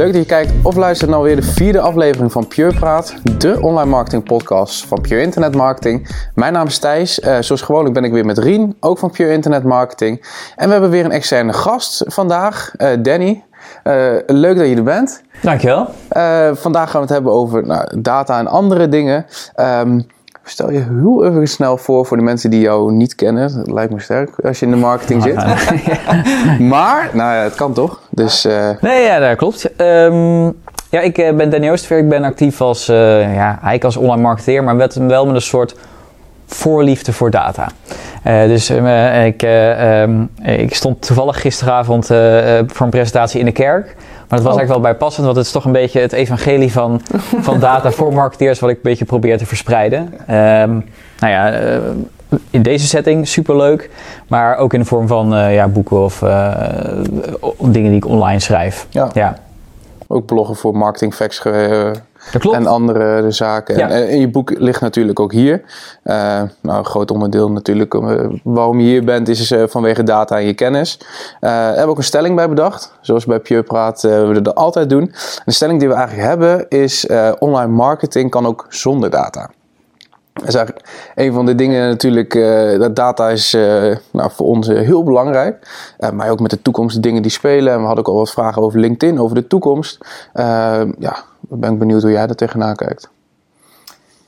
Leuk dat je kijkt of luistert naar weer de vierde aflevering van Pure Praat, de online marketing podcast van Pure Internet Marketing. Mijn naam is Thijs, uh, zoals gewoonlijk ben ik weer met Rien, ook van Pure Internet Marketing. En we hebben weer een externe gast vandaag, uh, Danny. Uh, leuk dat je er bent. Dankjewel. vandaag gaan we het hebben over nou, data en andere dingen. Um, Stel je heel even snel voor voor de mensen die jou niet kennen. Dat lijkt me sterk als je in de marketing zit. maar, nou ja, het kan toch? Dus, uh... Nee, ja, dat klopt. Um, ja, ik uh, ben Danny Oosterveer. Ik ben actief als, uh, ja, eigenlijk als online marketeer, maar met, wel met een soort voorliefde voor data. Uh, dus ik, um, ik stond toevallig gisteravond voor een presentatie in de kerk. Maar dat was oh. eigenlijk wel bijpassend, want het is toch een beetje het evangelie van, van data voor marketeers, wat ik een beetje probeer te verspreiden. Um, nou ja, in deze setting superleuk, maar ook in de vorm van ja, boeken of dingen die ik online schrijf. Ja. ja. Ook bloggen voor Marketing Facts en andere zaken. En, en, je boek ligt natuurlijk ook hier. Uh, nou, een groot onderdeel natuurlijk uh, waarom je hier bent is uh, vanwege data en je kennis. we hebben ook een stelling bij bedacht. Zoals bij Pure Praat we dat altijd doen. De stelling die we eigenlijk hebben is online marketing kan ook zonder data. Dat is eigenlijk een van de dingen natuurlijk, uh, dat data is uh, nou, voor ons heel belangrijk. Uh, maar ook met de toekomst de dingen die spelen. En we hadden ook al wat vragen over LinkedIn, over de toekomst. ja, ben ik benieuwd hoe jij daar tegenaan kijkt.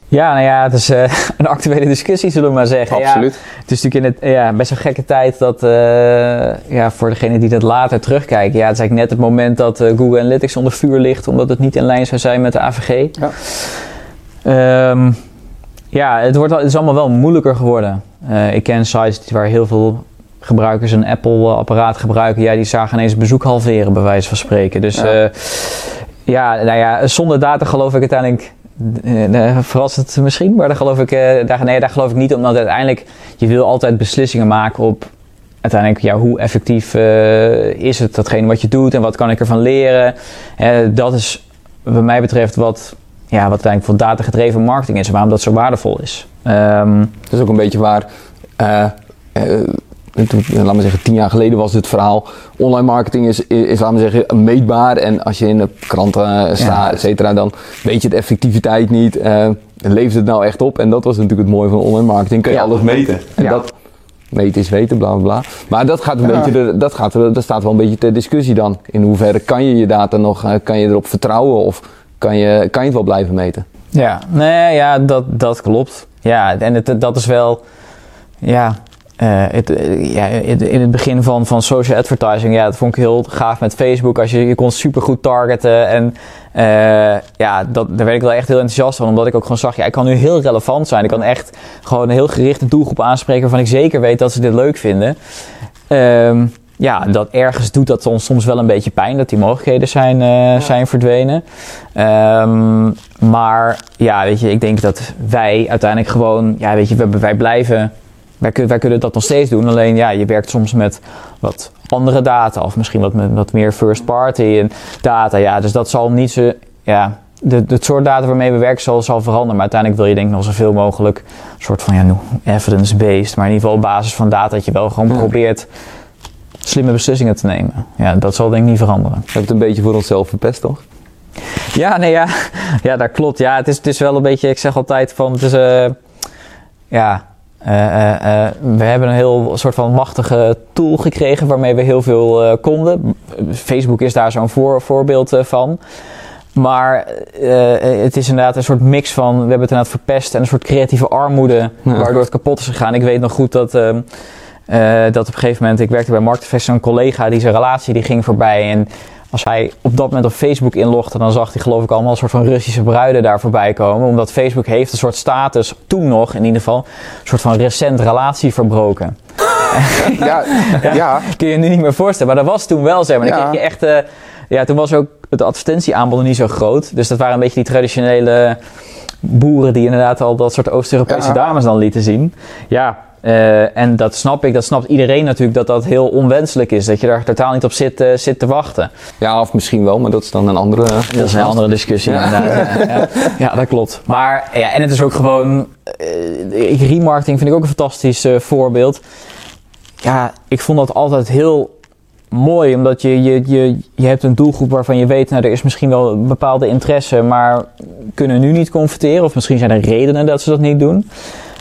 Ja, nou ja, het is uh, een actuele discussie, zullen we maar zeggen. Absoluut. Ja, het is natuurlijk in het, ja, best een gekke tijd dat, uh, ja, voor degene die dat later terugkijken, ja, het is eigenlijk net het moment dat uh, Google Analytics onder vuur ligt, omdat het niet in lijn zou zijn met de AVG. Ja, um, ja het, wordt, het is allemaal wel moeilijker geworden. ik ken sites waar heel veel gebruikers een Apple-apparaat gebruiken. Ja, die zagen ineens bezoek halveren, bij wijze van spreken. Dus ja ja, nou ja, zonder data geloof ik uiteindelijk. Uh, het misschien, maar daar geloof ik, uh, daar, nee, daar geloof ik niet, omdat uiteindelijk je wil altijd beslissingen maken op uiteindelijk ja, hoe effectief is het datgene wat je doet en wat kan ik ervan leren. dat is wat mij betreft wat, ja, wat uiteindelijk voor data gedreven marketing is en waarom dat zo waardevol is. Um, dat is ook een beetje waar laat maar zeggen, tien jaar geleden was het verhaal. Online marketing is, is, laat maar zeggen, meetbaar. En als je in de kranten staat, et cetera, dan weet je de effectiviteit niet. Uh, leeft het nou echt op? En dat was natuurlijk het mooie van online marketing. Kun je alles meten. En dat, meten is weten, bla bla bla. Maar dat gaat een beetje, de, dat, gaat, dat staat wel een beetje ter discussie dan. In hoeverre kan je je data nog, kan je erop vertrouwen of kan je, kan je het wel blijven meten? Ja, nee, ja, dat, dat klopt. Ja, en het, dat is wel, ja, uh, het, uh, ja, in het begin van, van social advertising, ja, dat vond ik heel gaaf met Facebook. Als je, je kon super goed targeten. En uh, ja, dat, daar werd ik wel echt heel enthousiast van. Omdat ik ook gewoon zag, ja, ik kan nu heel relevant zijn. Ik kan echt gewoon een heel gerichte doelgroep aanspreken waarvan ik zeker weet dat ze dit leuk vinden. Um, ja, dat ergens doet dat ons soms wel een beetje pijn dat die mogelijkheden zijn, ja. zijn verdwenen. Um, maar ja, weet je, ik denk dat wij uiteindelijk gewoon, ja, weet je, wij, wij blijven wij, wij, kunnen dat nog steeds doen. Alleen ja, je werkt soms met wat andere data. Of misschien wat, met, wat meer first party en data. Ja, dus dat zal niet zo. Ja, de, het soort data waarmee we werken zal, zal veranderen. Maar uiteindelijk wil je denk ik nog zoveel mogelijk. Soort van ja, evidence-based. Maar in ieder geval op basis van data dat je wel gewoon probeert slimme beslissingen te nemen. Ja, dat zal denk ik niet veranderen. We hebben het een beetje voor onszelf verpest, toch? Ja, nee, ja. Ja, dat klopt. Ja, het is, het is wel een beetje, ik zeg altijd van, het is, uh, ja, uh, uh, we hebben een heel soort van machtige tool gekregen waarmee we heel veel konden. Facebook is daar zo'n voor, voorbeeld van. Maar het is inderdaad een soort mix van, we hebben het inderdaad verpest en een soort creatieve armoede waardoor het kapot is gegaan. Ik weet nog goed dat, ehm, dat op een gegeven moment, ik werkte bij Marketfest, een collega die zijn relatie die ging voorbij en als hij op dat moment op Facebook inlogde, dan zag hij geloof ik allemaal een soort van Russische bruiden daar voorbij komen. Omdat Facebook heeft een soort status, toen nog in ieder geval, een soort van recent relatie verbroken. ja, ja, Kun je je nu niet meer voorstellen, maar dat was toen wel zo. Maar dan kreeg je echt, uh, ja, toen was ook het advertentieaanbod niet zo groot. Dus dat waren een beetje die traditionele boeren die inderdaad al dat soort Oost-Europese dames dan lieten zien. Ja, uh, en dat snap ik, dat snapt iedereen natuurlijk, dat dat heel onwenselijk is. Dat je daar totaal niet op zit, uh, zit te wachten. Ja, of misschien wel, maar dat is dan een andere... Dat is een andere discussie. Ja, ja, ja, dat klopt. Maar ja, en het is ook gewoon... Remarketing vind ik ook een fantastisch voorbeeld. Ja, ik vond dat altijd heel mooi, omdat je, je, je, je hebt een doelgroep waarvan je weet, nou, er is misschien wel een bepaalde interesse, maar kunnen nu niet converteren. Of misschien zijn er redenen dat ze dat niet doen.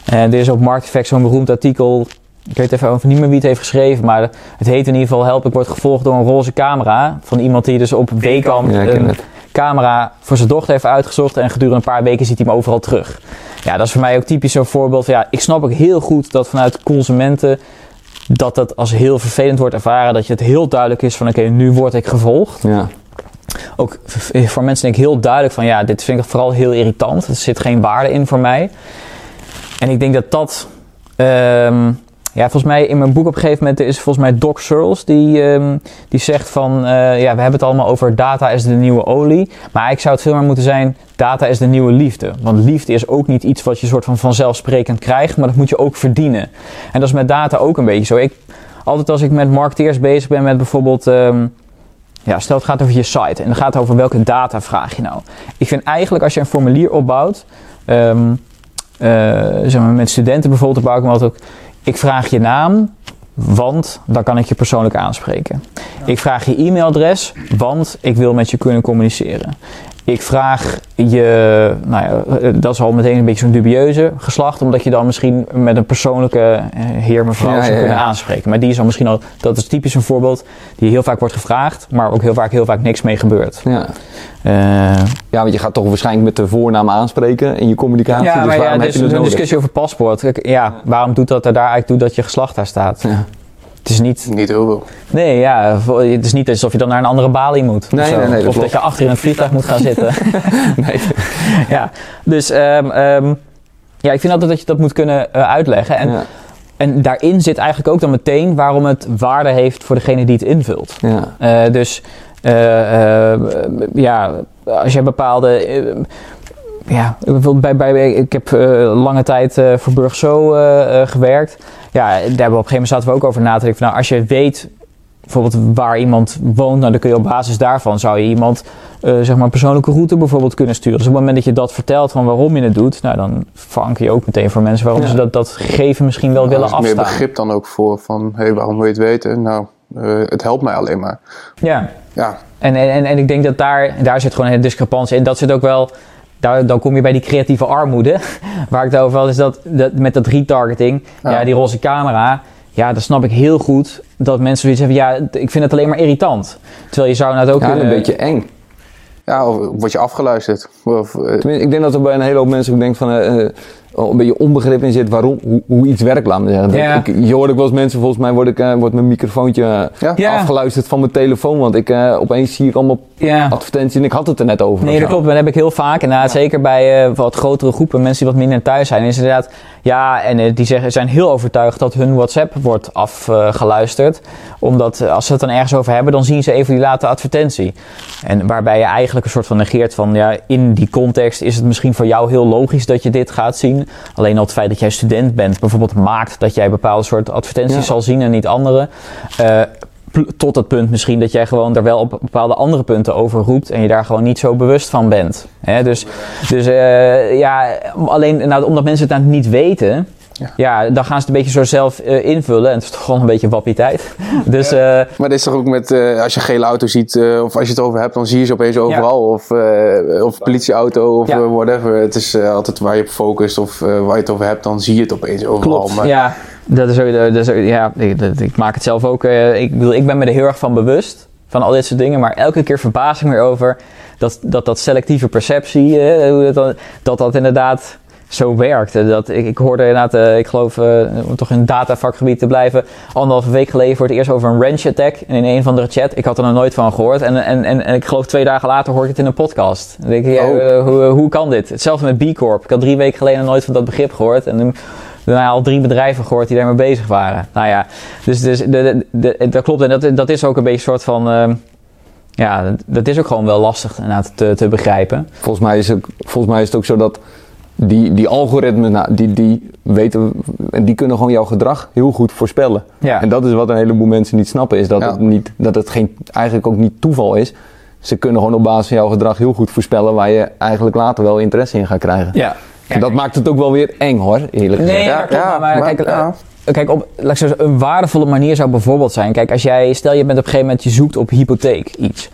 En er is op Markteffect zo'n beroemd artikel. Ik weet even over niet meer wie het heeft geschreven, maar het heet in ieder geval Help, ik word gevolgd door een roze camera. Van iemand die dus op Wacom een camera voor zijn dochter heeft uitgezocht en gedurende een paar weken ziet hij hem overal terug. Ja, dat is voor mij ook typisch zo'n voorbeeld. ja, ik snap ook heel goed dat vanuit consumenten dat dat als heel vervelend wordt ervaren. Dat je het heel duidelijk is van oké, nu word ik gevolgd. Ja. Ook voor mensen denk ik heel duidelijk van ja, dit vind ik vooral heel irritant. Er zit geen waarde in voor mij. En ik denk dat dat um, ja, volgens mij in mijn boek op een gegeven moment is volgens mij Doc Searles die, um, die zegt van uh, ja, we hebben het allemaal over data is de nieuwe olie. Maar ik zou het veel meer moeten zijn data is de nieuwe liefde. Want liefde is ook niet iets wat je soort van vanzelfsprekend krijgt, maar dat moet je ook verdienen. En dat is met data ook een beetje zo. Ik, altijd als ik met marketeers bezig ben met bijvoorbeeld. Um, ja, stel het gaat over je site en het gaat over welke data vraag je nou. Ik vind eigenlijk als je een formulier opbouwt, zeg maar met studenten bijvoorbeeld, me altijd ook ik vraag je naam, want dan kan ik je persoonlijk aanspreken. Ik vraag je e-mailadres, want ik wil met je kunnen communiceren. Ik vraag je, nou ja, eh, dat is al meteen een beetje zo'n dubieuze geslacht, omdat je dan misschien met een persoonlijke eh, heer, mevrouw zou kunnen aanspreken. Maar die is al misschien al, dat is typisch een voorbeeld die heel vaak wordt gevraagd, maar ook heel vaak, heel vaak niks mee gebeurt. Ja. Uh, ja, want je gaat toch waarschijnlijk met de voornaam aanspreken in je communicatie. Ja, dus maar waarom ja, heb je dus een discussie over paspoort. Ja, waarom doet dat er daar eigenlijk toe dat je geslacht daar staat? Ja. Het is niet... Niet heel veel. Nee, ja. Het is niet alsof je dan naar een andere balie moet. Nee, nee, nee, of dat je achter in een vliegtuig moet gaan zitten. nee. ja, dus um, um, ja, ik vind altijd dat je dat moet kunnen uh, uitleggen. En, ja. en daarin zit eigenlijk ook dan meteen waarom het waarde heeft voor degene die het invult. Ja. Uh, dus uh, ja, als je bepaalde ja, bij, bij, ik heb uh, lange tijd uh, voor Burg Zo uh, gewerkt. Ja, daar hebben we op een gegeven moment zaten we ook over na te denken. Nou, als je weet bijvoorbeeld waar iemand woont, nou, dan kun je op basis daarvan zou je iemand zeg maar een persoonlijke route bijvoorbeeld kunnen sturen. Dus op het moment dat je dat vertelt van waarom je het doet, nou, dan veranker je ook meteen voor mensen waarom ze dat, dat gegeven misschien wel willen afstaan. Er is meer begrip dan ook voor van, hé, hey, waarom wil je het weten? Nou, het helpt mij alleen maar. Ja. ja. En, en, en ik denk dat daar, daar zit gewoon een discrepantie in. Dat zit ook wel daar, dan kom je bij die creatieve armoede. Waar ik het over had, is dat, dat met dat retargeting, ja. ja. die roze camera. Ja, dan snap ik heel goed dat mensen zoiets hebben. Ja, ik vind het alleen maar irritant. Terwijl je zou nou ook. Ja, een beetje eng. Ja, of word je afgeluisterd. Of, uh, ik denk dat er bij een hele hoop mensen ook denkt van. Uh, een beetje onbegrip in zit waarom, hoe, hoe iets werkt, laat me zeggen. Ja. Ik, je hoort ook wel eens mensen, volgens mij word, ik, uh, wordt mijn microfoontje ja. afgeluisterd van mijn telefoon, want ik uh, opeens zie ik allemaal advertenties en ik had het er net over. Nee, dat klopt. Dat heb ik heel vaak. Inderdaad, zeker bij uh, wat grotere groepen, mensen die wat minder thuis zijn, is inderdaad, ja, en die zeggen, zijn heel overtuigd dat hun WhatsApp wordt afgeluisterd. omdat als ze het dan ergens over hebben, dan zien ze even die late advertentie. En waarbij je eigenlijk een soort van negeert van, ja, in die context is het misschien voor jou heel logisch dat je dit gaat zien. Alleen al het feit dat jij student bent bijvoorbeeld maakt dat jij bepaalde soort advertenties zal zien en niet andere. Uh, tot het punt misschien dat jij gewoon er wel op bepaalde andere punten over roept en je daar gewoon niet zo bewust van bent. Hè? Dus, dus uh, ja, alleen nou, omdat mensen het nou niet weten, ja. dan gaan ze het een beetje zo zelf uh, invullen. En het is toch gewoon een beetje wappie tijd. dus, uh, maar dat is toch ook met, uh, als je een gele auto ziet, of als je het over hebt, dan zie je ze opeens overal. Of, of politieauto of whatever. Het is altijd waar je op focust of waar je het over hebt, dan zie je het opeens overal. Klopt, maar... ja. Dat is, dat is, ja, ik, ik, maak het zelf ook. ik, bedoel, ik ben me er heel erg van bewust van al dit soort dingen. Maar elke keer verbaas ik me erover dat dat, dat selectieve perceptie, dat, dat dat inderdaad zo werkt. Dat, ik, ik hoorde inderdaad, uh, ik geloof, uh, om toch in het datavakgebied te blijven, anderhalve week geleden voor het eerst over een wrench attack in een van de chat. Ik had er nog nooit van gehoord. En, en, en, en ik geloof twee dagen later hoorde ik het in een podcast. Dan denk ik, ja, uh, hoe, hoe kan dit? Hetzelfde met B Corp. Ik had drie weken geleden nooit van dat begrip gehoord. En daarna al drie bedrijven gehoord die daarmee bezig waren. Nou ja, dus, dus de, de, dat klopt. En dat, dat is ook een beetje een soort van ja, dat is ook gewoon wel lastig te, te begrijpen. Volgens mij, is het, volgens mij is het ook zo dat die, die algoritmes, nou, die, die weten, die kunnen gewoon jouw gedrag heel goed voorspellen. Ja. En dat is wat een heleboel mensen niet snappen, is dat, het, niet, dat het geen, eigenlijk ook niet toeval is. Ze kunnen gewoon op basis van jouw gedrag heel goed voorspellen waar je eigenlijk later wel interesse in gaat krijgen. Ja, dat maakt het ook wel weer eng hoor, eerlijk gezegd. Nee, ja, ja, maar, kijk, eh, kijk op, laat ik zeggen, een waardevolle manier zou bijvoorbeeld zijn. Kijk, als jij, stel je bent op een gegeven moment, je zoekt op hypotheek iets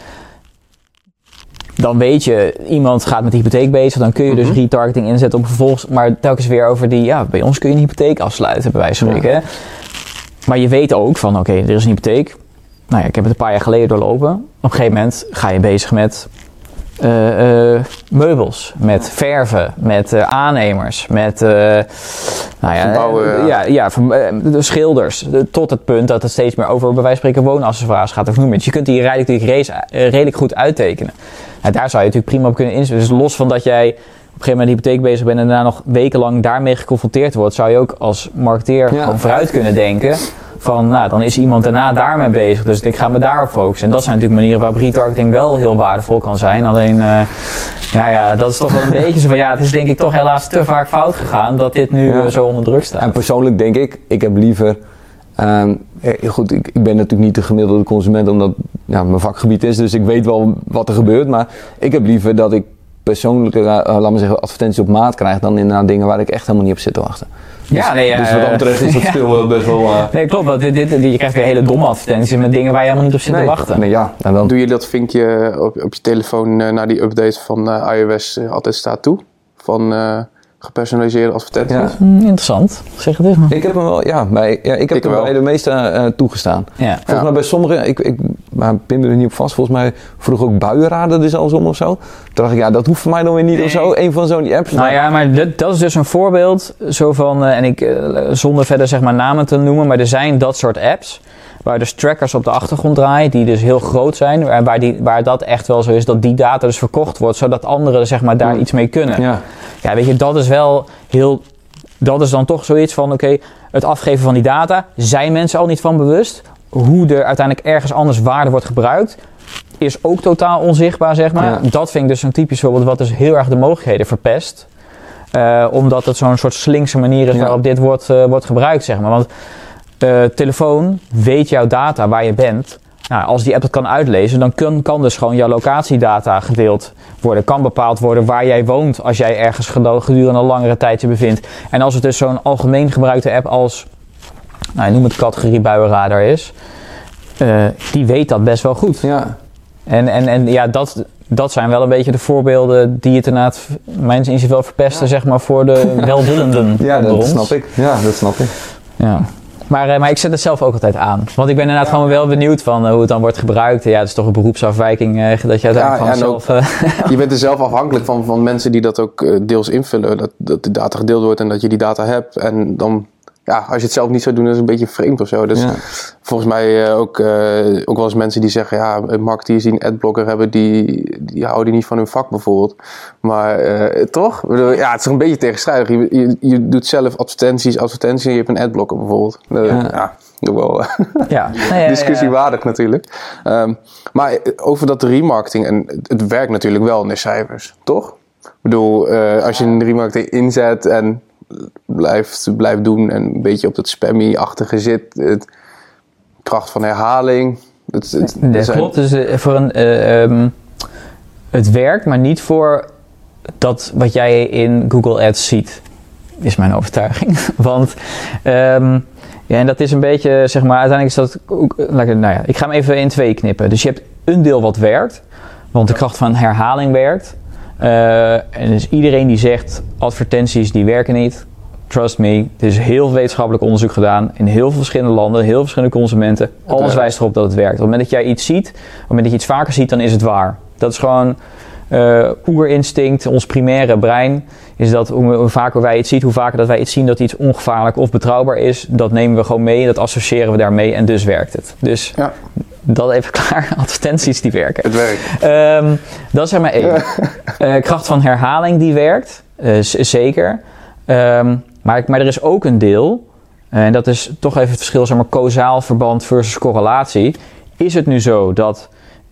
dan weet je, iemand gaat met de hypotheek bezig, dan kun je dus mhm. retargeting inzetten om vervolgens, maar telkens weer over die, ja, bij ons kun je een hypotheek afsluiten, bij wijze van spreken. Maar je weet ook van, oké, er is een hypotheek. Nou ja, ik heb het een paar jaar geleden doorlopen. Op een gegeven moment ga je bezig met uh, uh, meubels, met verven, met uh, aannemers, met nou ja, ja, ja de schilders. tot het punt dat het steeds meer over bij wijze van spreken woonaccessoires gaat of noem het. Je kunt die redelijk, redelijk goed uittekenen. Nou, daar zou je natuurlijk prima op kunnen inzetten. Dus los van dat jij op een gegeven moment hypotheek bezig bent en daarna nog wekenlang daarmee geconfronteerd wordt, zou je ook als marketeer gewoon vooruit kunnen denken van, nou, dan is iemand daarna daarmee bezig. Dus ik ga me daarop focussen. En dat zijn natuurlijk manieren waarop retargeting wel heel waardevol kan zijn. Alleen, uh, ja, ja, dat is toch wel een beetje zo van, ja, het is denk ik toch helaas te vaak fout gegaan dat dit nu ja. zo onder druk staat. En persoonlijk denk ik, ik heb liever, um, goed, ik, ik ben natuurlijk niet de gemiddelde consument omdat ja, mijn vakgebied is, dus ik weet wel wat er gebeurt. Maar ik heb liever dat ik persoonlijke, uh, laat maar zeggen, advertenties op maat krijg dan inderdaad dingen waar ik echt helemaal niet op zit te wachten. Ja, nee, dus wat dat betreft is dat ja. best wel... Uh... Nee, klopt. Want dit, dit, je krijgt weer hele domme advertenties met dingen waar je helemaal niet op zit te wachten. Nee, ja. En dan... Doe je dat vinkje op, op je telefoon uh, naar die update van uh, iOS altijd staat toe? Van gepersonaliseerde advertenties. Ja. Mm, interessant. Zeg het eens maar. Ik heb hem wel, ja, bij, ja ik heb ik hem wel. bij de meeste uh, toegestaan. Ja. Volgens mij bij sommigen, ik, ik maar pin er niet op vast, volgens mij vroeg ook buienraden er zelfs om of zo. Toen dacht ik, ja, dat hoeft voor mij dan weer niet of zo. Een van zo'n apps. Nou ja, maar dat, dat is dus een voorbeeld zo van, uh, en ik, uh, zonder verder zeg maar namen te noemen, maar er zijn dat soort apps waar dus trackers op de achtergrond draaien, die dus heel groot zijn, en waar, die, waar dat echt wel zo is dat die data dus verkocht wordt, zodat anderen zeg maar daar iets mee kunnen. Ja. ja, weet je, dat is wel heel, dat is dan toch zoiets van, oké, het afgeven van die data, zijn mensen al niet van bewust? Hoe er uiteindelijk ergens anders waarde wordt gebruikt, is ook totaal onzichtbaar, zeg maar. Dat vind ik dus een typisch voorbeeld wat dus heel erg de mogelijkheden verpest. Uh, omdat het zo'n soort slinkse manier is waarop dit wordt, uh, wordt gebruikt, zeg maar. Want uh, telefoon weet jouw data waar je bent. Nou, als die app het kan uitlezen, dan kan, kan dus gewoon jouw locatiedata gedeeld worden. Kan bepaald worden waar jij woont als jij ergens gedurende een langere tijd je bevindt. En als het dus zo'n algemeen gebruikte app als, nou, noem het categorie buienradar is, uh, die weet dat best wel goed. Ja. En, en, en ja, dat, dat zijn wel een beetje de voorbeelden die het inderdaad, mijn inziens wel verpesten, zeg maar, voor de welwillenden. ja, dat snap ik. Ja, dat snap ik. Ja. Maar, eh, maar ik zet het zelf ook altijd aan. Want ik ben inderdaad gewoon wel benieuwd van uh, hoe het dan wordt gebruikt. Ja, het is toch een beroepsafwijking uh, dat je uiteindelijk ja, zelf... je bent er zelf afhankelijk van, van mensen die dat ook deels invullen. Dat, dat de data gedeeld wordt en dat je die data hebt. En dan ja, als je het zelf niet zou doen, is het een beetje vreemd of zo. Dus volgens mij uh, ook, uh, ook wel eens mensen die zeggen, ja, marketeers die een adblocker hebben, die, die houden niet van hun vak bijvoorbeeld. Maar uh, toch? Ja, het is een beetje tegenstrijdig. Je, je, je, doet zelf advertenties, advertenties en je hebt een adblocker bijvoorbeeld. ja. ja wel ja. discussiewaardig natuurlijk. Um, maar over dat remarketing, en het werkt natuurlijk wel in de cijfers, toch? Ik bedoel, als je een remarketing inzet en blijft, blijft doen en een beetje op dat spammy-achtige zit. Het, kracht van herhaling. Het, het, dat klopt. Dus uh, voor een, uh, um, het werkt, maar niet voor dat wat jij in Google Ads ziet, is mijn overtuiging. Want um, ja, en dat is een beetje, zeg maar, uiteindelijk is dat ook, nou ja, ik ga hem even in twee knippen. Dus je hebt een deel wat werkt, want de kracht van herhaling werkt. Uh, en dus iedereen die zegt advertenties die werken niet, trust me, er is heel veel wetenschappelijk onderzoek gedaan in heel veel verschillende landen, heel veel verschillende consumenten. Alles wijst erop dat het werkt. Op het moment dat jij iets ziet, op het moment dat je iets vaker ziet, dan is het waar. Dat is gewoon uh, oerinstinct, ons primaire brein, is dat hoe, vaker wij iets zien, hoe vaker dat wij iets zien dat iets ongevaarlijk of betrouwbaar is, dat nemen we gewoon mee, dat associëren we daarmee en dus werkt het. Dus ja dat even klaar. Advertenties die werken. Het werkt. Um, dat is maar één. uh, kracht van herhaling die werkt. Uh, zeker. Um, maar, maar er is ook een deel. En dat is toch even het verschil, zeg maar, causaal verband versus correlatie. Is het nu zo dat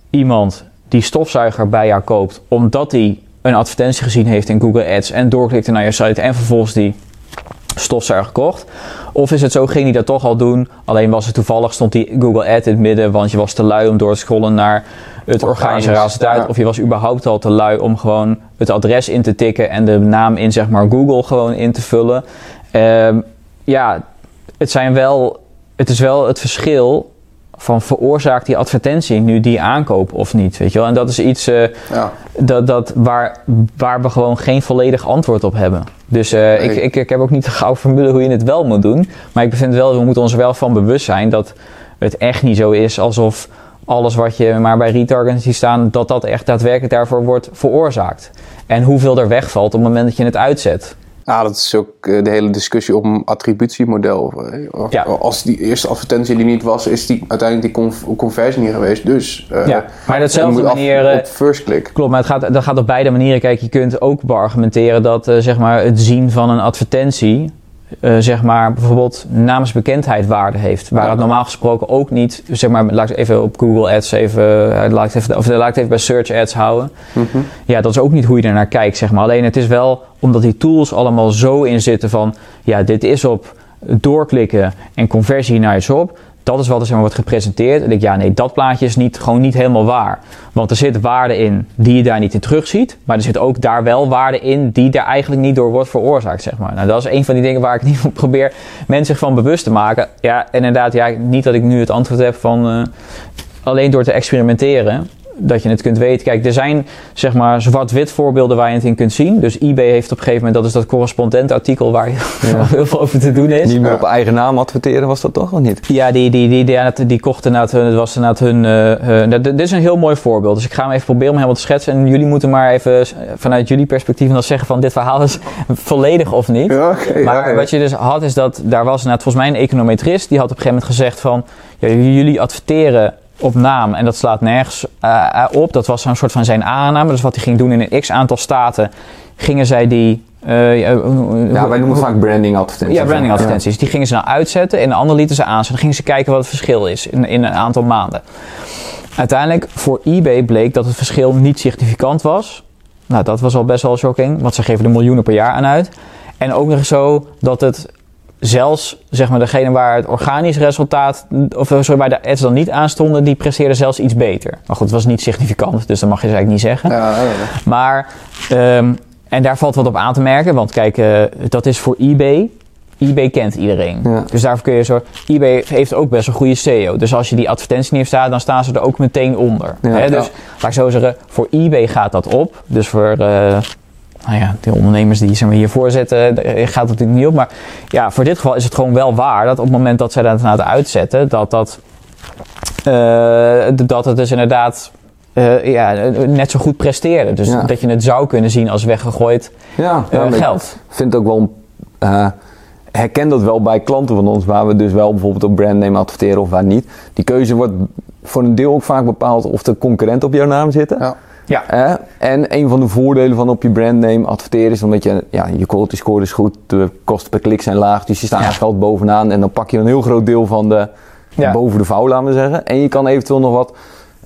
iemand die stofzuiger bij jou koopt, omdat hij een advertentie gezien heeft in Google Ads en doorklikte naar je site en vervolgens die stofzuiger kocht. Of is het zo, ging hij dat toch al doen, alleen was het toevallig, stond die Google Ad in het midden, want je was te lui om door te scrollen naar het organische resultaat. Of je was überhaupt al te lui om gewoon het adres in te tikken en de naam in zeg maar Google gewoon in te vullen. Ehm, ja, het zijn wel, het is wel het verschil van veroorzaakt die advertentie nu die aankoop of niet, weet je wel? En dat is iets uh, ja. dat, dat waar, waar we gewoon geen volledig antwoord op hebben. Dus uh, ik, ik, ik heb ook niet de gouden formule hoe je het wel moet doen. Maar ik vind wel, we moeten ons er wel van bewust zijn dat het echt niet zo is alsof alles wat je maar bij retargeting ziet staan, dat dat echt daadwerkelijk daarvoor wordt veroorzaakt. En hoeveel er wegvalt op het moment dat je het uitzet. Nou, dat is ook eh, de hele discussie om attributiemodel. Ja. Als die eerste advertentie die niet was, is die uiteindelijk die conversie niet geweest. Dus uh, ja, maar datzelfde manier. Op first click. Klopt, maar het gaat, dat gaat op beide manieren. Kijk, je kunt ook beargumenteren dat uh, zeg maar het zien van een advertentie uh, zeg maar bijvoorbeeld naamsbekendheid waarde heeft. Waar het normaal gesproken ook niet, zeg maar, laat ik even op Google Ads even, uh, laat ik even, of laat ik het even bij Search Ads houden. Mm -hmm. Ja, dat is ook niet hoe je er naar kijkt, zeg maar. Alleen het is wel omdat die tools allemaal zo in zitten van, ja, dit is op doorklikken en conversie naar iets op dat is wat er zeg maar, wordt gepresenteerd. En ik ja, nee, dat plaatje is niet, gewoon niet helemaal waar. Want er zit waarde in die je daar niet in terugziet. Maar er zit ook daar wel waarde in die daar eigenlijk niet door wordt veroorzaakt, zeg maar. Nou, dat is een van die dingen waar ik niet probeer mensen zich van bewust te maken. Ja, inderdaad, ja, niet dat ik nu het antwoord heb van uh, alleen door te experimenteren dat je het kunt weten. Kijk, er zijn zeg maar zwart-wit voorbeelden waar je het in kunt zien. Dus eBay heeft op een gegeven moment, dat is dat correspondentartikel waar je ja. heel veel over te doen is. Niet meer op eigen naam adverteren, was dat toch of niet? Ja, die, die, die, die, die kochten inderdaad hun, het was inderdaad hun, uh, dit is een heel mooi voorbeeld. Dus ik ga hem even proberen om helemaal te schetsen. En jullie moeten maar even vanuit jullie perspectief dan zeggen van dit verhaal is volledig of niet. Ja, okay, maar ja, wat je dus had is dat, daar was inderdaad volgens mij een econometrist, die had op een gegeven moment gezegd van, ja, jullie adverteren op naam en dat slaat nergens uh, op. Dat was een soort van zijn aanname. Dus wat hij ging doen in een x aantal staten, gingen zij die. Uh, ja, wij noemen vaak branding advertenties. Ja, branding advertenties. Die gingen ze nou uitzetten en de andere lieten ze aanzetten. Dan gingen ze kijken wat het verschil is in, in een aantal maanden. Uiteindelijk voor eBay bleek dat het verschil niet significant was. Nou, dat was al best wel shocking, want ze geven er miljoenen per jaar aan uit. En ook nog zo dat het zelfs zeg maar, degene waar het organisch resultaat, of eh, sorry, waar de ads dan niet aan stonden, die presteerde zelfs iets beter. Maar goed, het was niet significant, dus dat mag je dus eigenlijk niet zeggen. Ja, ja, ja. Maar, um, en daar valt wat op aan te merken, want kijk, uh, dat is voor eBay. eBay kent iedereen. Dus daarvoor kun je zo. eBay heeft ook best een goede SEO. Dus als je die advertentie niet staat, dan staan ze er ook meteen onder. Hè? Dus laat ik zo zeggen, voor eBay gaat dat op. Dus voor. Uh, nou ja, de ondernemers die zeg maar, hiervoor zitten, gaat het natuurlijk niet op. Maar ja, voor dit geval is het gewoon wel waar dat op het moment dat zij dat het uitzetten, dat, dat, uh, dat het dus inderdaad uh, ja, net zo goed presteerde. Dus dat je het zou kunnen zien als weggegooid ja, uh, geld. Ik vind ook wel. herken dat wel bij klanten van ons, waar we dus wel bijvoorbeeld op brandname adverteren of waar niet. Die keuze wordt voor een deel ook vaak bepaald of de concurrent op jouw naam zitten. Ja. Ja. en een van de voordelen van op je brandname adverteren is omdat je, ja, je quality score is goed, de kosten per klik zijn laag, dus je staat ja. geld bovenaan en dan pak je een heel groot deel van de, boven de vouw, laten we zeggen. En je kan eventueel nog wat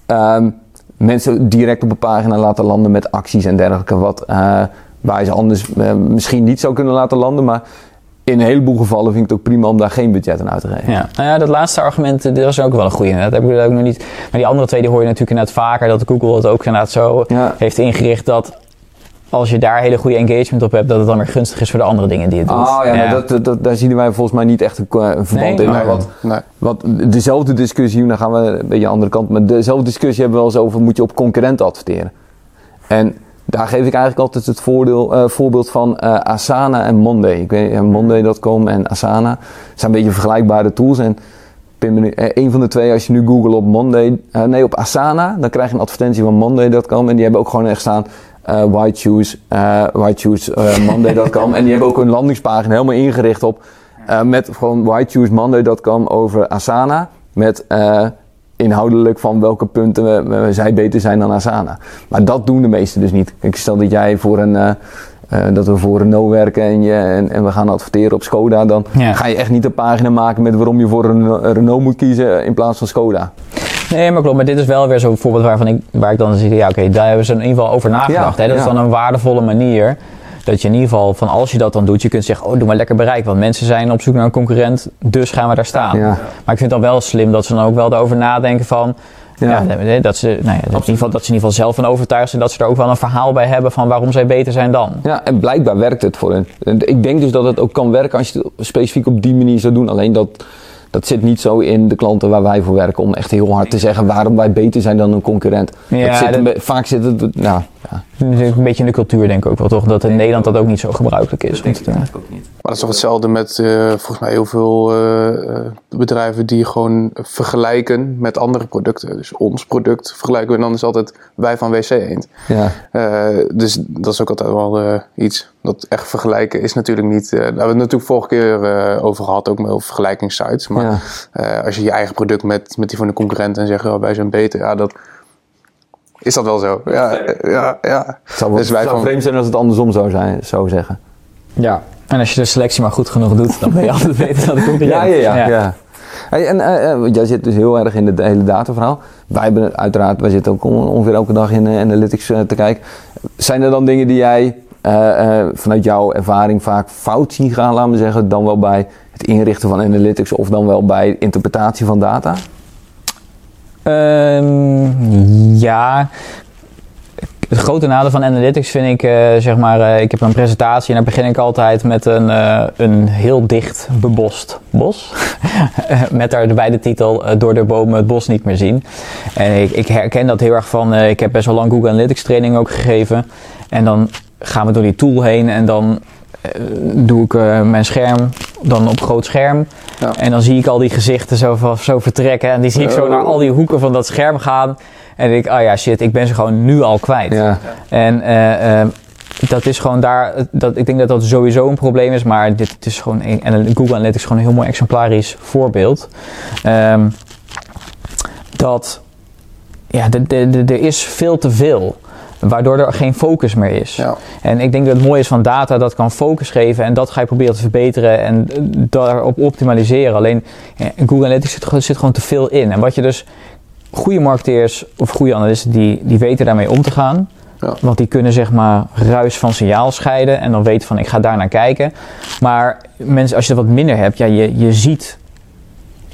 um, mensen direct op een pagina laten landen met acties en dergelijke, wat, uh, waar je ze anders uh, misschien niet zou kunnen laten landen, maar in een heleboel gevallen vind ik het ook prima om daar geen budget aan uit te geven. Ja, nou ja, dat laatste argument dat was ook wel een goede. Dat heb ik ook nog niet. Maar die andere twee die hoor je natuurlijk inderdaad vaker. Dat Google het ook inderdaad zo heeft ingericht dat als je daar hele goede engagement op hebt, dat het dan weer gunstig is voor de andere dingen die het doet. Oh ja, ja. Dat, dat, daar zien wij volgens mij niet echt een, verband in. Nee, wat, nee. wat, dezelfde discussie, dan gaan we een beetje aan de andere kant, maar dezelfde discussie hebben we wel eens over, moet je op concurrenten adverteren? En daar geef ik eigenlijk altijd het voordeel, uh, voorbeeld van uh, Asana en Monday. Ik weet, uh, Monday.com en Asana zijn een beetje vergelijkbare tools. En een van de twee, als je nu Google op Monday, nee op Asana, dan krijg je een advertentie van Monday.com en die hebben ook gewoon echt staan white shoes, white shoes Monday.com en die hebben ook een landingspagina helemaal ingericht op met gewoon white shoes Monday.com over Asana met inhoudelijk van welke punten we, zij beter zijn dan Asana. Maar dat doen de meesten dus niet. Ik stel dat jij voor een... Uh, uh, dat we voor Renault werken en, je, en, en, we gaan adverteren op Skoda, dan ga je echt niet een pagina maken met waarom je voor een Renault moet kiezen in plaats van Skoda. Nee, maar klopt. Maar dit is wel weer zo'n voorbeeld waarvan ik, waar ik dan zie, ja oké, daar hebben ze in ieder geval over nagedacht. hè? Dat is dan een waardevolle manier dat je in ieder geval van als je dat dan doet, je kunt zeggen, oh doe maar lekker bereik. Want mensen zijn op zoek naar een concurrent, dus gaan we daar staan. Ja. Maar ik vind het dan wel slim dat ze dan ook wel erover nadenken van, ja. dat, ze, nou ja, in ieder geval, dat ze in ieder geval zelf van overtuigd zijn dat ze er ook wel een verhaal bij hebben van waarom zij beter zijn dan. Ja, en blijkbaar werkt het voor hen. Ik denk dus dat het ook kan werken als je het specifiek op die manier zou doen. Alleen dat dat zit niet zo in de klanten waar wij voor werken om echt heel hard te zeggen waarom wij beter zijn dan een concurrent. Ja, zit vaak zit het, nou, ja. Een beetje in de cultuur denk ik ook wel toch, dat in Nederland dat ook niet zo gebruikelijk is. Dat denk ik ook niet. Maar dat is toch hetzelfde met uh, volgens mij heel veel uh, bedrijven die gewoon vergelijken met andere producten. Dus ons product vergelijken we en dan is altijd wij van WC Eend. Ja. Uh, dus dat is ook altijd wel iets. Dat echt vergelijken is natuurlijk niet. daar hebben we het natuurlijk vorige keer over gehad, ook met vergelijkingssites. Maar als je je eigen product met, met die van de concurrent en zegt, oh, wij zijn beter, ja, dat is dat wel zo. Ja, ja, ja. Het zou, dus wij zou vreemd zijn als het andersom zou, zijn, zou zeggen. Ja, en als je de selectie maar goed genoeg doet, dan ben je altijd beter dan de concurrent. Ja, ja, ja. ja. Hey, en uh, jij zit dus heel erg in het hele dataverhaal. Wij hebben uiteraard, wij zitten ook ongeveer elke dag in uh, analytics te kijken. Zijn er dan dingen die jij vanuit jouw ervaring vaak fout zien gaan, laten we zeggen, dan wel bij het inrichten van analytics of dan wel bij interpretatie van data? Um, ja. Het grote nadeel van analytics vind ik, uh, zeg maar, uh, ik heb een presentatie en daar begin ik altijd met een, uh, een heel dicht bebost bos. met daarbij de titel Door de bomen het bos niet meer zien. En ik, ik herken dat heel erg van, ik heb best wel lang Google Analytics training ook gegeven. En dan gaan we door die tool heen en dan doe ik mijn scherm dan op groot scherm. Ja. En dan zie ik al die gezichten zo, zo vertrekken. En die zie ik zo naar al die hoeken van dat scherm gaan. En denk ik, oh ja, shit, ik ben ze gewoon nu al kwijt. Ja. En uh, uh, dat is gewoon daar, dat, ik denk dat dat sowieso een probleem is. Maar dit is gewoon, en Google Analytics is gewoon een heel mooi exemplarisch voorbeeld. Um, dat, ja, er is veel te veel. Waardoor er geen focus meer is. Ja. En ik denk dat het mooie is van data, dat kan focus geven en dat ga je proberen te verbeteren en daarop optimaliseren. Alleen Google Analytics zit, zit gewoon te veel in. En wat je dus, goede marketeers of goede analisten, die, die weten daarmee om te gaan. Ja. Want die kunnen zeg maar ruis van signaal scheiden en dan weten van ik ga daar naar kijken. Maar mensen, als je dat wat minder hebt, ja, je, je ziet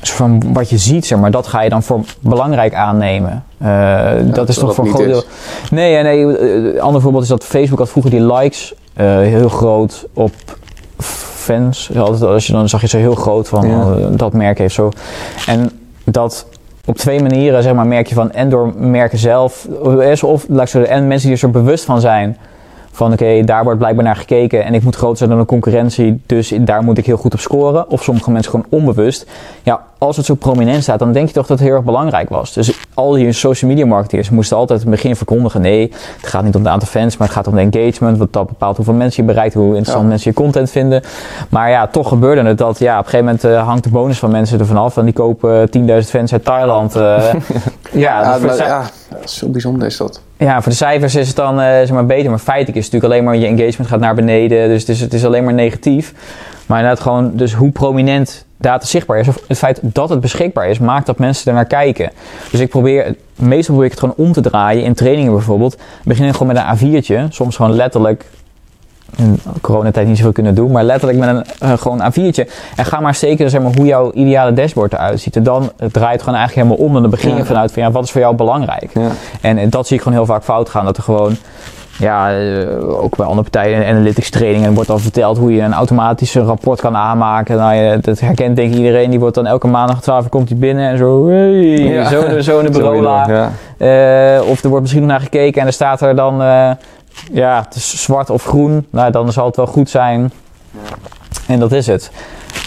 van wat je ziet, zeg maar, dat ga je dan voor belangrijk aannemen. Uh, dat is toch voor een groot deel. Nee, nee, een ander voorbeeld is dat Facebook had vroeger die likes uh, heel groot op fans. Als je dan zag je zo heel groot van ja. uh, dat merk heeft zo. En dat op twee manieren, zeg maar, merk je van en door merken zelf, of, of en mensen die er zo bewust van zijn van oké, daar wordt blijkbaar naar gekeken en ik moet groter zijn dan de concurrentie, dus daar moet ik heel goed op scoren. Of sommige mensen gewoon onbewust. Ja, als het zo prominent staat, dan denk je toch dat het heel erg belangrijk was. Dus al die social media marketeers moesten altijd in het begin verkondigen, nee, het gaat niet om het aantal fans, maar het gaat om de engagement, want dat bepaalt hoeveel mensen je bereikt, hoe interessant mensen je content vinden. Maar ja, toch gebeurde het dat, ja, op een gegeven moment uh, hangt de bonus van mensen er vanaf en die kopen 10.000 fans uit Thailand. Uh, ja, ja, dat ja, zo bijzonder is dat ja, voor de cijfers is het dan uh, zeg maar beter. Maar feitelijk is het natuurlijk alleen maar je engagement gaat naar beneden. Dus het is, het is alleen maar negatief. Maar inderdaad gewoon, dus hoe prominent data zichtbaar is. Of het feit dat het beschikbaar is, maakt dat mensen er naar kijken. Dus ik probeer, meestal probeer ik het gewoon om te draaien. In trainingen bijvoorbeeld. Begin gewoon met een A4'tje. Soms gewoon letterlijk in coronatijd niet zoveel kunnen doen, maar letterlijk met een uh, gewoon A4'tje. En ga maar steken zeg maar, hoe jouw ideale dashboard eruit ziet. En dan draait het gewoon eigenlijk helemaal om. En dan begin je vanuit van ja, wat is voor jou belangrijk? Ja. En, en, dat zie ik gewoon heel vaak fout gaan. Dat er gewoon, ja, uh, ook bij andere partijen in analytics trainingen wordt al verteld hoe je een automatische rapport kan aanmaken. Nou, ja, dat herkent denk ik iedereen. Die wordt dan elke maandag 12 uur komt hij binnen en zo, hey, ja. zo, zo in de bureau ja. uh, Of er wordt misschien nog naar gekeken en er staat er dan ja, het is zwart of groen, nou, dan zal het wel goed zijn. En dat is het.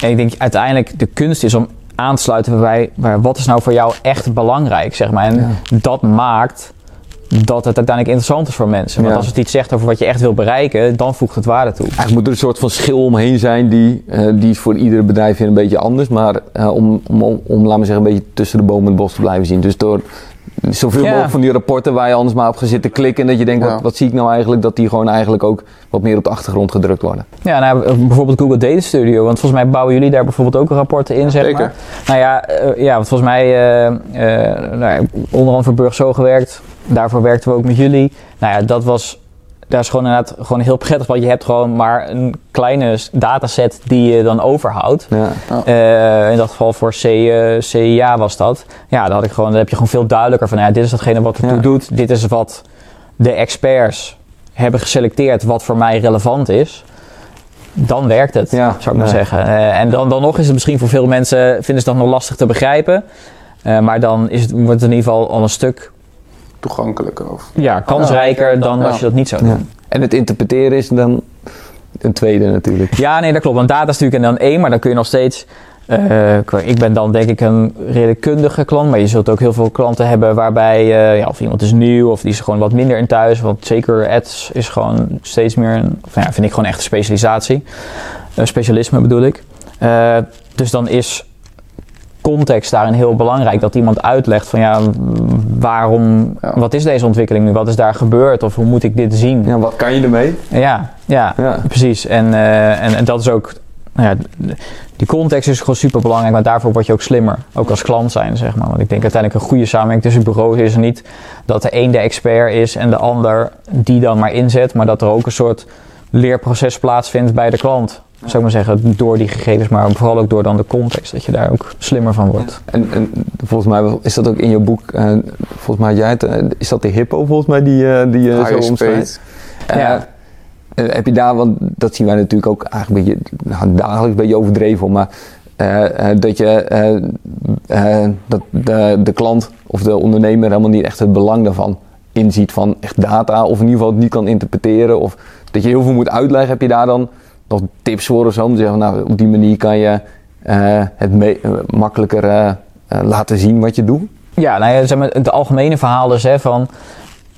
En ik denk uiteindelijk de kunst is om aan te sluiten bij, bij wat is nou voor jou echt belangrijk, zeg maar. En dat maakt dat het uiteindelijk interessant is voor mensen. Want als het iets zegt over wat je echt wil bereiken, dan voegt het waarde toe. Eigenlijk moet er een soort van schil omheen zijn, die, uh, die is voor iedere bedrijf weer een beetje anders. Maar uh, om, om, om, om, laten we zeggen, een beetje tussen de bomen en het bos te blijven zien. Dus door Zoveel mogelijk van die rapporten waar je anders maar op gaat zitten klikken. En dat je denkt, wat, wat, zie ik nou eigenlijk? Dat die gewoon eigenlijk ook wat meer op de achtergrond gedrukt worden. Ja, nou, bijvoorbeeld Google Data Studio. Want volgens mij bouwen jullie daar bijvoorbeeld ook rapporten in, zeg Zeker. maar. Nou ja, uh, ja want volgens mij, uh, uh, nou, onder andere voor Burg Zo gewerkt. Daarvoor werkten we ook met jullie. Nou ja, dat was dat is gewoon inderdaad gewoon heel prettig, want je hebt gewoon maar een kleine dataset die je dan overhoudt. Ja. Uh, in dat geval voor C, uh, CIA was dat. Ja, dan, had ik gewoon, dan heb je gewoon veel duidelijker van, ja, dit is datgene wat het ja. doet. Dit is wat de experts hebben geselecteerd wat voor mij relevant is. Dan werkt het, ja, zou ik maar zeggen. Uh, en dan, dan nog is het misschien voor veel mensen, vinden ze dat nog lastig te begrijpen. maar dan is het, wordt het in ieder geval al een stuk toegankelijker. Of... Ja, kansrijker dan als je dat niet zou doen. En het interpreteren is dan een tweede natuurlijk. Ja, nee, dat klopt. Want data is natuurlijk dan één, maar dan kun je nog steeds... Uh, ik ben dan denk ik een redelijk kundige klant, maar je zult ook heel veel klanten hebben waarbij, uh, ja, of iemand is nieuw of die is gewoon wat minder in thuis. Want zeker ads is gewoon steeds meer, een, ja, vind ik gewoon echt een specialisatie. Uh, specialisme bedoel ik. dus dan is context daarin heel belangrijk. Dat iemand uitlegt van ja, waarom, wat is deze ontwikkeling nu? Wat is daar gebeurd? Of hoe moet ik dit zien? Ja, wat kan je ermee? Ja, ja, ja. precies. En, uh, en, en dat is ook, nou ja, die context is gewoon super belangrijk, maar daarvoor word je ook slimmer. Ook als klant zijn, zeg maar. Want ik denk uiteindelijk een goede samenwerking tussen bureaus is er niet dat de een de expert is en de ander die dan maar inzet, maar dat er ook een soort leerproces plaatsvindt bij de klant zou ik maar zeggen, door die gegevens, maar vooral ook door dan de context, dat je daar ook slimmer van wordt. En, en, volgens mij is dat ook in je boek, uh, volgens mij jij het, uh, is dat de hippo volgens mij die, uh, die je zo omschrijft? ja. heb je daar, want dat zien wij natuurlijk ook eigenlijk een beetje, nou, dagelijks een beetje overdreven, maar dat je dat de, de klant of de ondernemer helemaal niet echt het belang daarvan inziet van echt data, of in ieder geval het niet kan interpreteren, of dat je heel veel moet uitleggen, heb je daar dan nog tips voor of zo? Om te zeggen, nou, op die manier kan je uh, het eh, makkelijker uh, laten zien wat je doet? Ja, nou ja, zeg maar, het algemene verhaal is hè, van...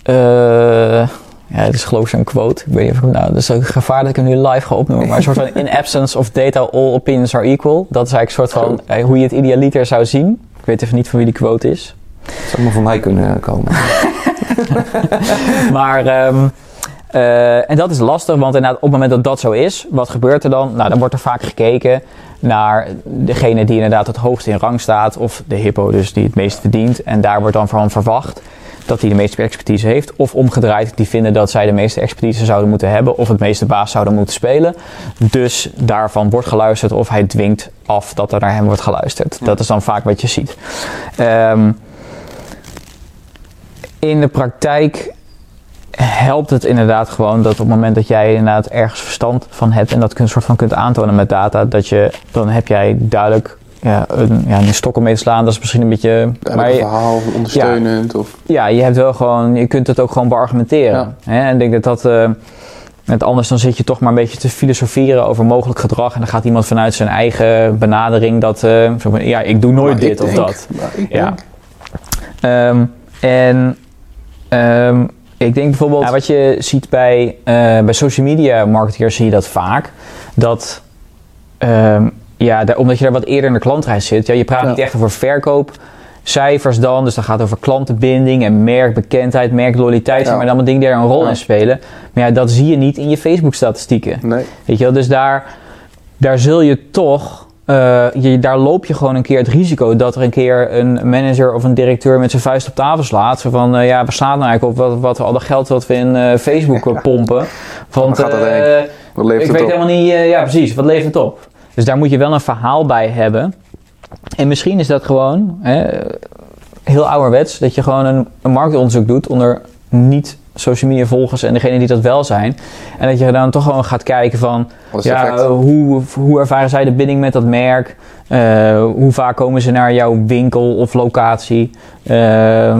ja, het is geloof ik zo'n quote. Ik weet niet of ik nou, dat is ook gevaar dat ik hem nu live ga opnoemen. Maar een soort van, in absence of data, all opinions are equal. Dat is eigenlijk een soort van, hoe je het idealiter zou zien. Ik weet even niet van wie die quote is. Dat zou maar van mij kunnen komen. maar... Um, uh, en dat is lastig, want inderdaad, op het moment dat dat zo is, wat gebeurt er dan? Nou, dan wordt er vaak gekeken naar degene die inderdaad het hoogst in rang staat, of de hippo dus die het meest verdient. En daar wordt dan van verwacht dat hij de meeste expertise heeft. Of omgedraaid, die vinden dat zij de meeste expertise zouden moeten hebben, of het meeste baas zouden moeten spelen. Dus daarvan wordt geluisterd, of hij dwingt af dat er naar hem wordt geluisterd. Dat is dan vaak wat je ziet. Um, in de praktijk helpt het inderdaad gewoon dat op het moment dat jij inderdaad ergens verstand van hebt en dat kun, soort van kunt aantonen met data, dat je, dan heb jij duidelijk ja, een, ja, een stok om mee te slaan. Dat is misschien een beetje... maar een verhaal, ondersteunend. Ja, of... ja, je hebt wel gewoon, je kunt het ook gewoon beargumenteren. Hè? En ik denk dat dat... Uh, net anders dan zit je toch maar een beetje te filosoferen over mogelijk gedrag. En dan gaat iemand vanuit zijn eigen benadering dat... Uh, ja, ik doe nooit dit of dat. Ja. Um, en... Um, ik denk bijvoorbeeld, wat je ziet bij, uh, bij social media marketeers zie je dat vaak. Dat, um, ja, daar, omdat je daar wat eerder in de klantreis zit. Ja, je praat niet echt over verkoopcijfers dan. Dus dat gaat over klantenbinding en merkbekendheid, merkloyaliteit. Ja. Maar allemaal dingen die er een rol in spelen. Maar ja, dat zie je niet in je Facebook statistieken. Nee. Weet je wel, dus daar, daar zul je toch uh, je, daar loop je gewoon een keer het risico dat er een keer een manager of een directeur met zijn vuist op tafel slaat. Zo van, uh, ja, we slaan nou eigenlijk op wat, wat al dat geld wat we in uh, Facebook pompen. Want, wat gaat dat? Wat levert ik weet helemaal niet, ja precies, wat levert het op? Dus daar moet je wel een verhaal bij hebben. En misschien is dat gewoon hè, heel ouderwets, dat je gewoon een, een marktonderzoek doet onder niet social media volgers en degene die dat wel zijn. En dat je dan toch gewoon gaat kijken van ja, hoe, hoe ervaren zij de binding met dat merk? Uh, hoe vaak komen ze naar jouw winkel of locatie? Uh,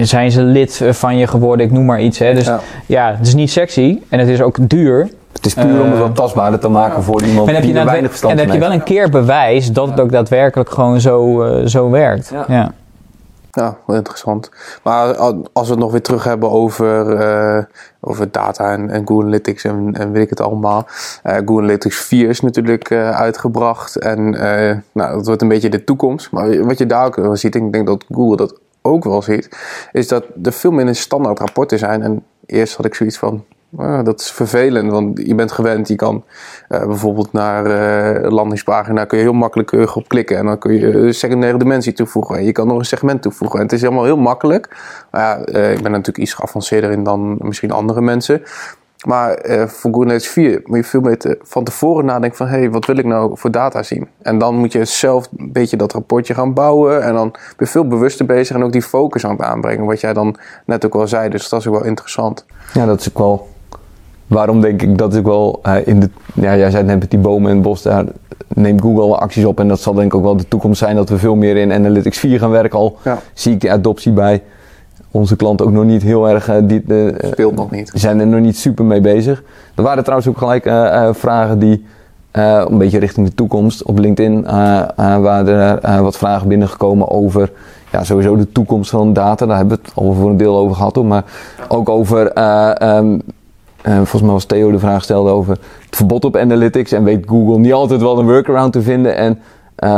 zijn ze lid van je geworden? Ik noem maar iets. Hè. Dus ja. ja. het is niet sexy en het is ook duur. Het is puur om het wat tastbaarder te maken voor iemand en die er weinig verstand van En heb je wel een keer bewijs dat het ook daadwerkelijk gewoon zo, uh, zo werkt. ja. Ja, wel interessant. Maar als we het nog weer terug hebben over, uh, over data en, Google Analytics en, en weet ik het allemaal. Uh, Google Analytics 4 is natuurlijk uh, uitgebracht en nou, dat wordt een beetje de toekomst. Maar wat je daar ook wel ziet, en ik denk dat Google dat ook wel ziet, is dat er veel minder standaard rapporten zijn. En eerst had ik zoiets van, dat is vervelend, want je bent gewend. Je kan uh, bijvoorbeeld naar uh, landingspagina kun je heel makkelijk op klikken. En dan kun je een secundaire dimensie toevoegen. En je kan nog een segment toevoegen. En het is helemaal heel makkelijk. Maar ja, ik ben natuurlijk iets geavanceerder in dan misschien andere mensen. Maar voor Google 4 moet je veel beter van tevoren nadenken van... hé, hey, wat wil ik nou voor data zien? En dan moet je zelf een beetje dat rapportje gaan bouwen... en dan ben je veel bewuster bezig en ook die focus aan het aanbrengen... wat jij dan net ook al zei, dus dat is ook wel interessant. Ja, dat is ook wel... Waarom denk ik dat ik wel uh, in de... Ja, jij zei net met die bomen in het bos, daar neemt Google acties op... en dat zal denk ik ook wel de toekomst zijn... dat we veel meer in Analytics 4 gaan werken al. Zie ik die adoptie bij onze klanten ook nog niet heel erg. Uh, die, uh, Speelt nog niet. zijn er nog niet super mee bezig. Er waren trouwens ook gelijk uh, vragen die. een beetje richting de toekomst op LinkedIn. waren er wat vragen binnengekomen over. Ja, sowieso de toekomst van data. Daar hebben we het al voor een deel over gehad. Hoor. Maar ook over. Um, volgens mij was Theo de vraag stelde over het verbod op analytics. En weet Google niet altijd wel een workaround te vinden. En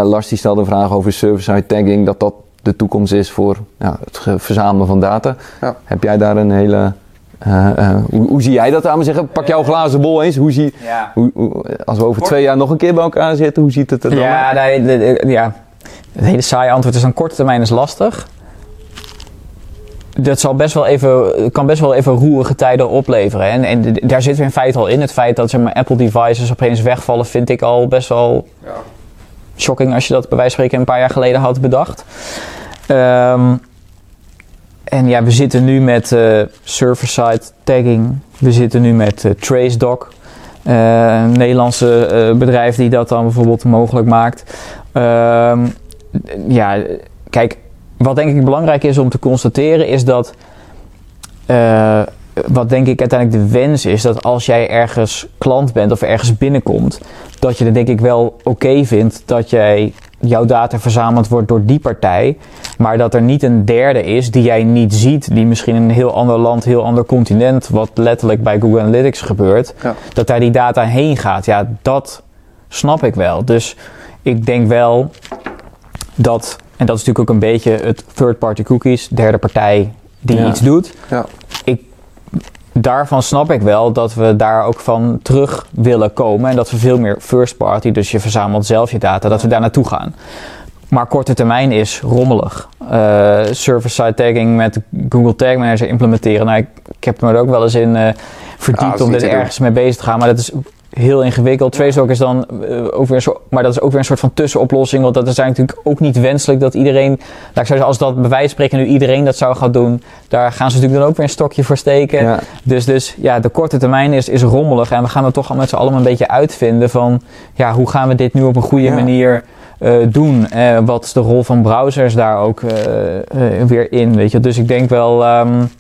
Lars die stelde een vraag over server-side tagging. Dat dat de toekomst is voor ja, het verzamelen van data. Ja. Heb jij daar een hele. Uh, uh, hoe, hoe, zie jij dat aan me zeggen? Pak jouw glazen bol eens. Hoe zie, ja. hoe, als we over twee jaar nog een keer bij elkaar zitten, hoe ziet het er dan ja, uit? Nee, ja, het hele saaie antwoord is: een korte termijn is lastig. Dat zal best wel even, kan best wel even roerige tijden opleveren. En, en daar zitten we in feite al in. Het feit dat zeg maar, Apple devices opeens wegvallen, vind ik al best wel. Ja shocking als je dat bij wijze van spreken een paar jaar geleden had bedacht. Um, en ja, we zitten nu met uh, server-side tagging. We zitten nu met uh, TraceDoc. Uh, een Nederlandse bedrijf die dat dan bijvoorbeeld mogelijk maakt. Um, ja, kijk, wat denk ik belangrijk is om te constateren is dat wat denk ik uiteindelijk de wens is, dat als jij ergens klant bent of ergens binnenkomt, dat je het denk ik wel oké vindt dat jij jouw data verzameld wordt door die partij, maar dat er niet een derde is die jij niet ziet, die misschien in een heel ander land, heel ander continent, wat letterlijk bij Google Analytics gebeurt, dat daar die data heen gaat. Ja, dat snap ik wel. Dus ik denk wel dat, en dat is natuurlijk ook een beetje het third-party cookies, derde partij die iets doet. Ja daarvan snap ik wel dat we daar ook van terug willen komen. En dat we veel meer first party, dus je verzamelt zelf je data, dat we daar naartoe gaan. Maar korte termijn is rommelig. Uh, Server-side tagging met Google Tag Manager implementeren. Nou, ik, ik heb me er ook wel eens in uh, verdiept om er ergens mee bezig te gaan. Maar dat is heel ingewikkeld. TraceDoc is dan uh, ook weer een soort, maar dat is ook weer een soort van tussenoplossing. Want dat is natuurlijk ook niet wenselijk dat iedereen, laat ik zeggen, als dat bij wijze spreken nu iedereen dat zou gaan doen, daar gaan ze natuurlijk dan ook weer een stokje voor steken. Dus, dus ja, de korte termijn is, is rommelig en we gaan er toch al met z'n allen een beetje uitvinden van, ja, hoe gaan we dit nu op een goede manier uh, doen? Uh, wat is de rol van browsers daar ook weer in, weet je? Dus ik denk wel... Um,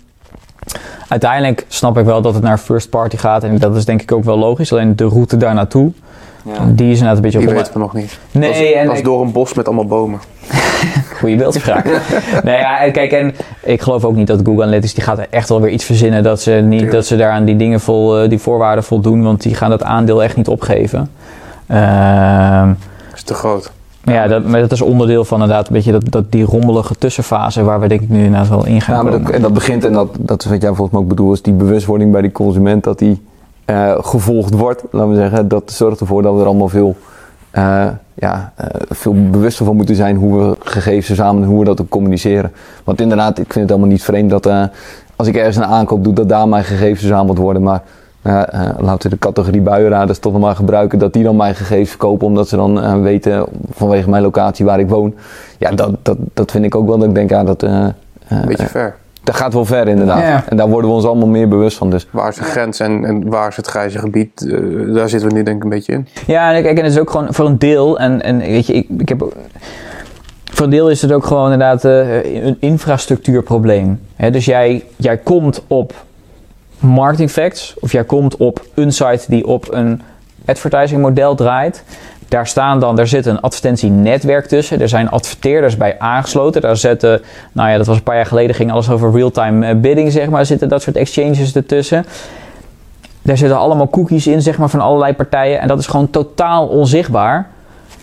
uiteindelijk snap ik wel dat het naar first party gaat. En dat is denk ik ook wel logisch. Alleen de route daar naartoe, ja. die is inderdaad een beetje... Die weten we nog niet. Nee, dat is, en dat is door een bos met allemaal bomen. Goeie beeldspraak. nee, ja, kijk, en ik geloof ook niet dat Google Analytics, die gaat er echt wel weer iets verzinnen dat ze, niet, dat ze daar aan die dingen vol, eh, die voorwaarden voldoen. Want die gaan dat aandeel echt niet opgeven. Uh, is te groot. Ja, dat, maar dat is onderdeel van inderdaad een beetje dat, dat die rommelige tussenfase waar we denk ik nu inderdaad wel in gaan. Ja, maar dat, en dat begint, en dat, dat is wat jij volgens mij ook bedoelt, is die bewustwording bij die consument dat die uh, gevolgd wordt. Laten we zeggen, dat zorgt ervoor dat we er allemaal veel, uh, ja, uh, veel bewuster van moeten zijn hoe we gegevens verzamelen en hoe we dat ook communiceren. Want inderdaad, ik vind het helemaal niet vreemd dat als ik ergens een aankoop doe, dat daar mijn gegevens verzameld worden. Maar uh, laten we de categorie buienraders toch nog maar gebruiken, dat die dan mijn gegevens verkopen, omdat ze dan uh, weten vanwege mijn locatie waar ik woon. Ja, dat, dat, dat vind ik ook wel dat ik denk, ja, dat... Uh, Een beetje ver. Dat gaat wel ver inderdaad. En daar worden we ons allemaal meer bewust van. Dus. Waar is de grens en, en waar is het grijze gebied? daar zitten we nu denk ik een beetje in. Ja, en kijk, en het is ook gewoon voor een deel. En, en weet je, ik, ik heb voor een deel is het ook gewoon inderdaad een infrastructuurprobleem. He, dus jij, jij komt op marketing facts, of jij komt op een site die op een advertising model draait. Daar staan dan, daar zit een advertentienetwerk tussen. Er zijn adverteerders bij aangesloten. Daar zetten, nou ja, dat was een paar jaar geleden, ging alles over real-time eh, bidding, zeg maar. Zitten dat soort exchanges ertussen. Daar zitten allemaal cookies in, zeg maar, van allerlei partijen. En dat is gewoon totaal onzichtbaar.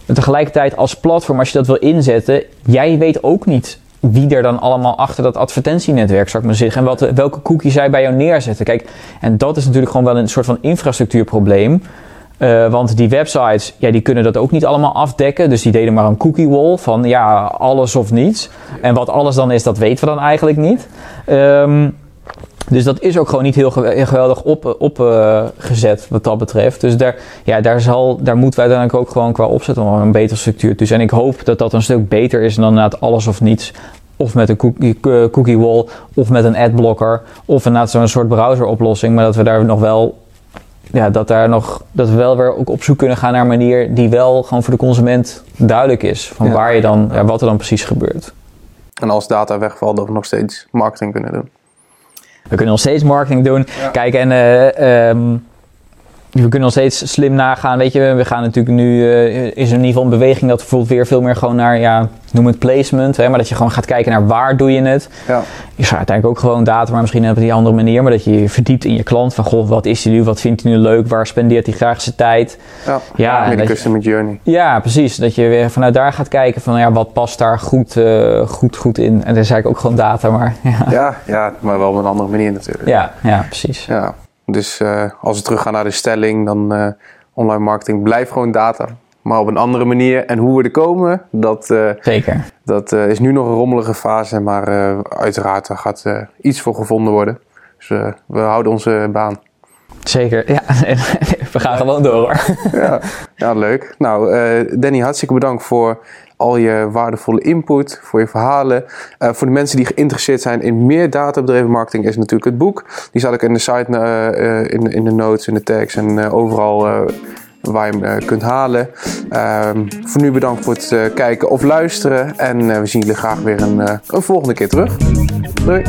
En tegelijkertijd als platform, als je dat wil inzetten, jij weet ook niet wie er dan allemaal achter dat advertentienetwerk, zou ik maar zeggen. En wat, welke cookie zij bij jou neerzetten. Kijk, en dat is natuurlijk gewoon wel een soort van infrastructuurprobleem. Uh, want die websites, ja, die kunnen dat ook niet allemaal afdekken. Dus die deden maar een cookie wall van ja, alles of niets. En wat alles dan is, dat weten we dan eigenlijk niet. Um, dus dat is ook gewoon niet heel geweldig opgezet op, uh, wat dat betreft. Dus daar, ja, daar, zal, daar moeten wij uiteindelijk ook gewoon qua opzetten om een betere structuur. Dus en ik hoop dat dat een stuk beter is dan inderdaad alles of niets. Of met een cookie, cookie wall, of met een adblocker, of inderdaad zo'n soort browseroplossing. Maar dat we daar nog wel ja, dat, daar nog, dat we wel weer ook op zoek kunnen gaan naar een manier die wel gewoon voor de consument duidelijk is. Van waar je dan, ja, wat er dan precies gebeurt. En als data wegvalt, dat we nog steeds marketing kunnen doen. We kunnen nog steeds marketing doen. Kijk, en uh, um, we kunnen nog steeds slim nagaan. Weet je, we gaan natuurlijk nu, uh, is er in ieder geval een beweging dat bijvoorbeeld weer veel meer gewoon naar, ja, noem het placement. Hè, maar dat je gewoon gaat kijken naar waar doe je het. Ja. Je zou uiteindelijk ook gewoon data, maar misschien op die andere manier. Maar dat je je verdiept in je klant. Van, goh, wat is hij nu? Wat vindt hij nu leuk? Waar spendeert hij graag zijn tijd? Ja, ja de customer journey. Ja, precies. Dat je weer vanuit daar gaat kijken van, ja, wat past daar goed, uh, goed, goed in? En dat is eigenlijk ook gewoon data, maar ja. Ja, ja maar wel op een andere manier natuurlijk. Ja, ja precies. Ja. Dus uh, als we teruggaan naar de stelling, dan uh, online marketing blijft gewoon data. Maar op een andere manier. En hoe we er komen, dat, uh, Zeker. dat is nu nog een rommelige fase. Maar uiteraard gaat iets voor gevonden worden. Dus we houden onze baan. Zeker, ja. we gaan gewoon door hoor. ja, ja, leuk. Nou, Danny, hartstikke bedankt voor al je waardevolle input, voor je verhalen. Uh, voor de mensen die geïnteresseerd zijn in meer databedreven marketing is natuurlijk het boek. Die zal ik in de site, uh, in, in de notes, in de tags en overal waar je hem kunt halen. Ehm, voor nu bedankt voor het kijken of luisteren. En we zien jullie graag weer een, een volgende keer terug. Doei!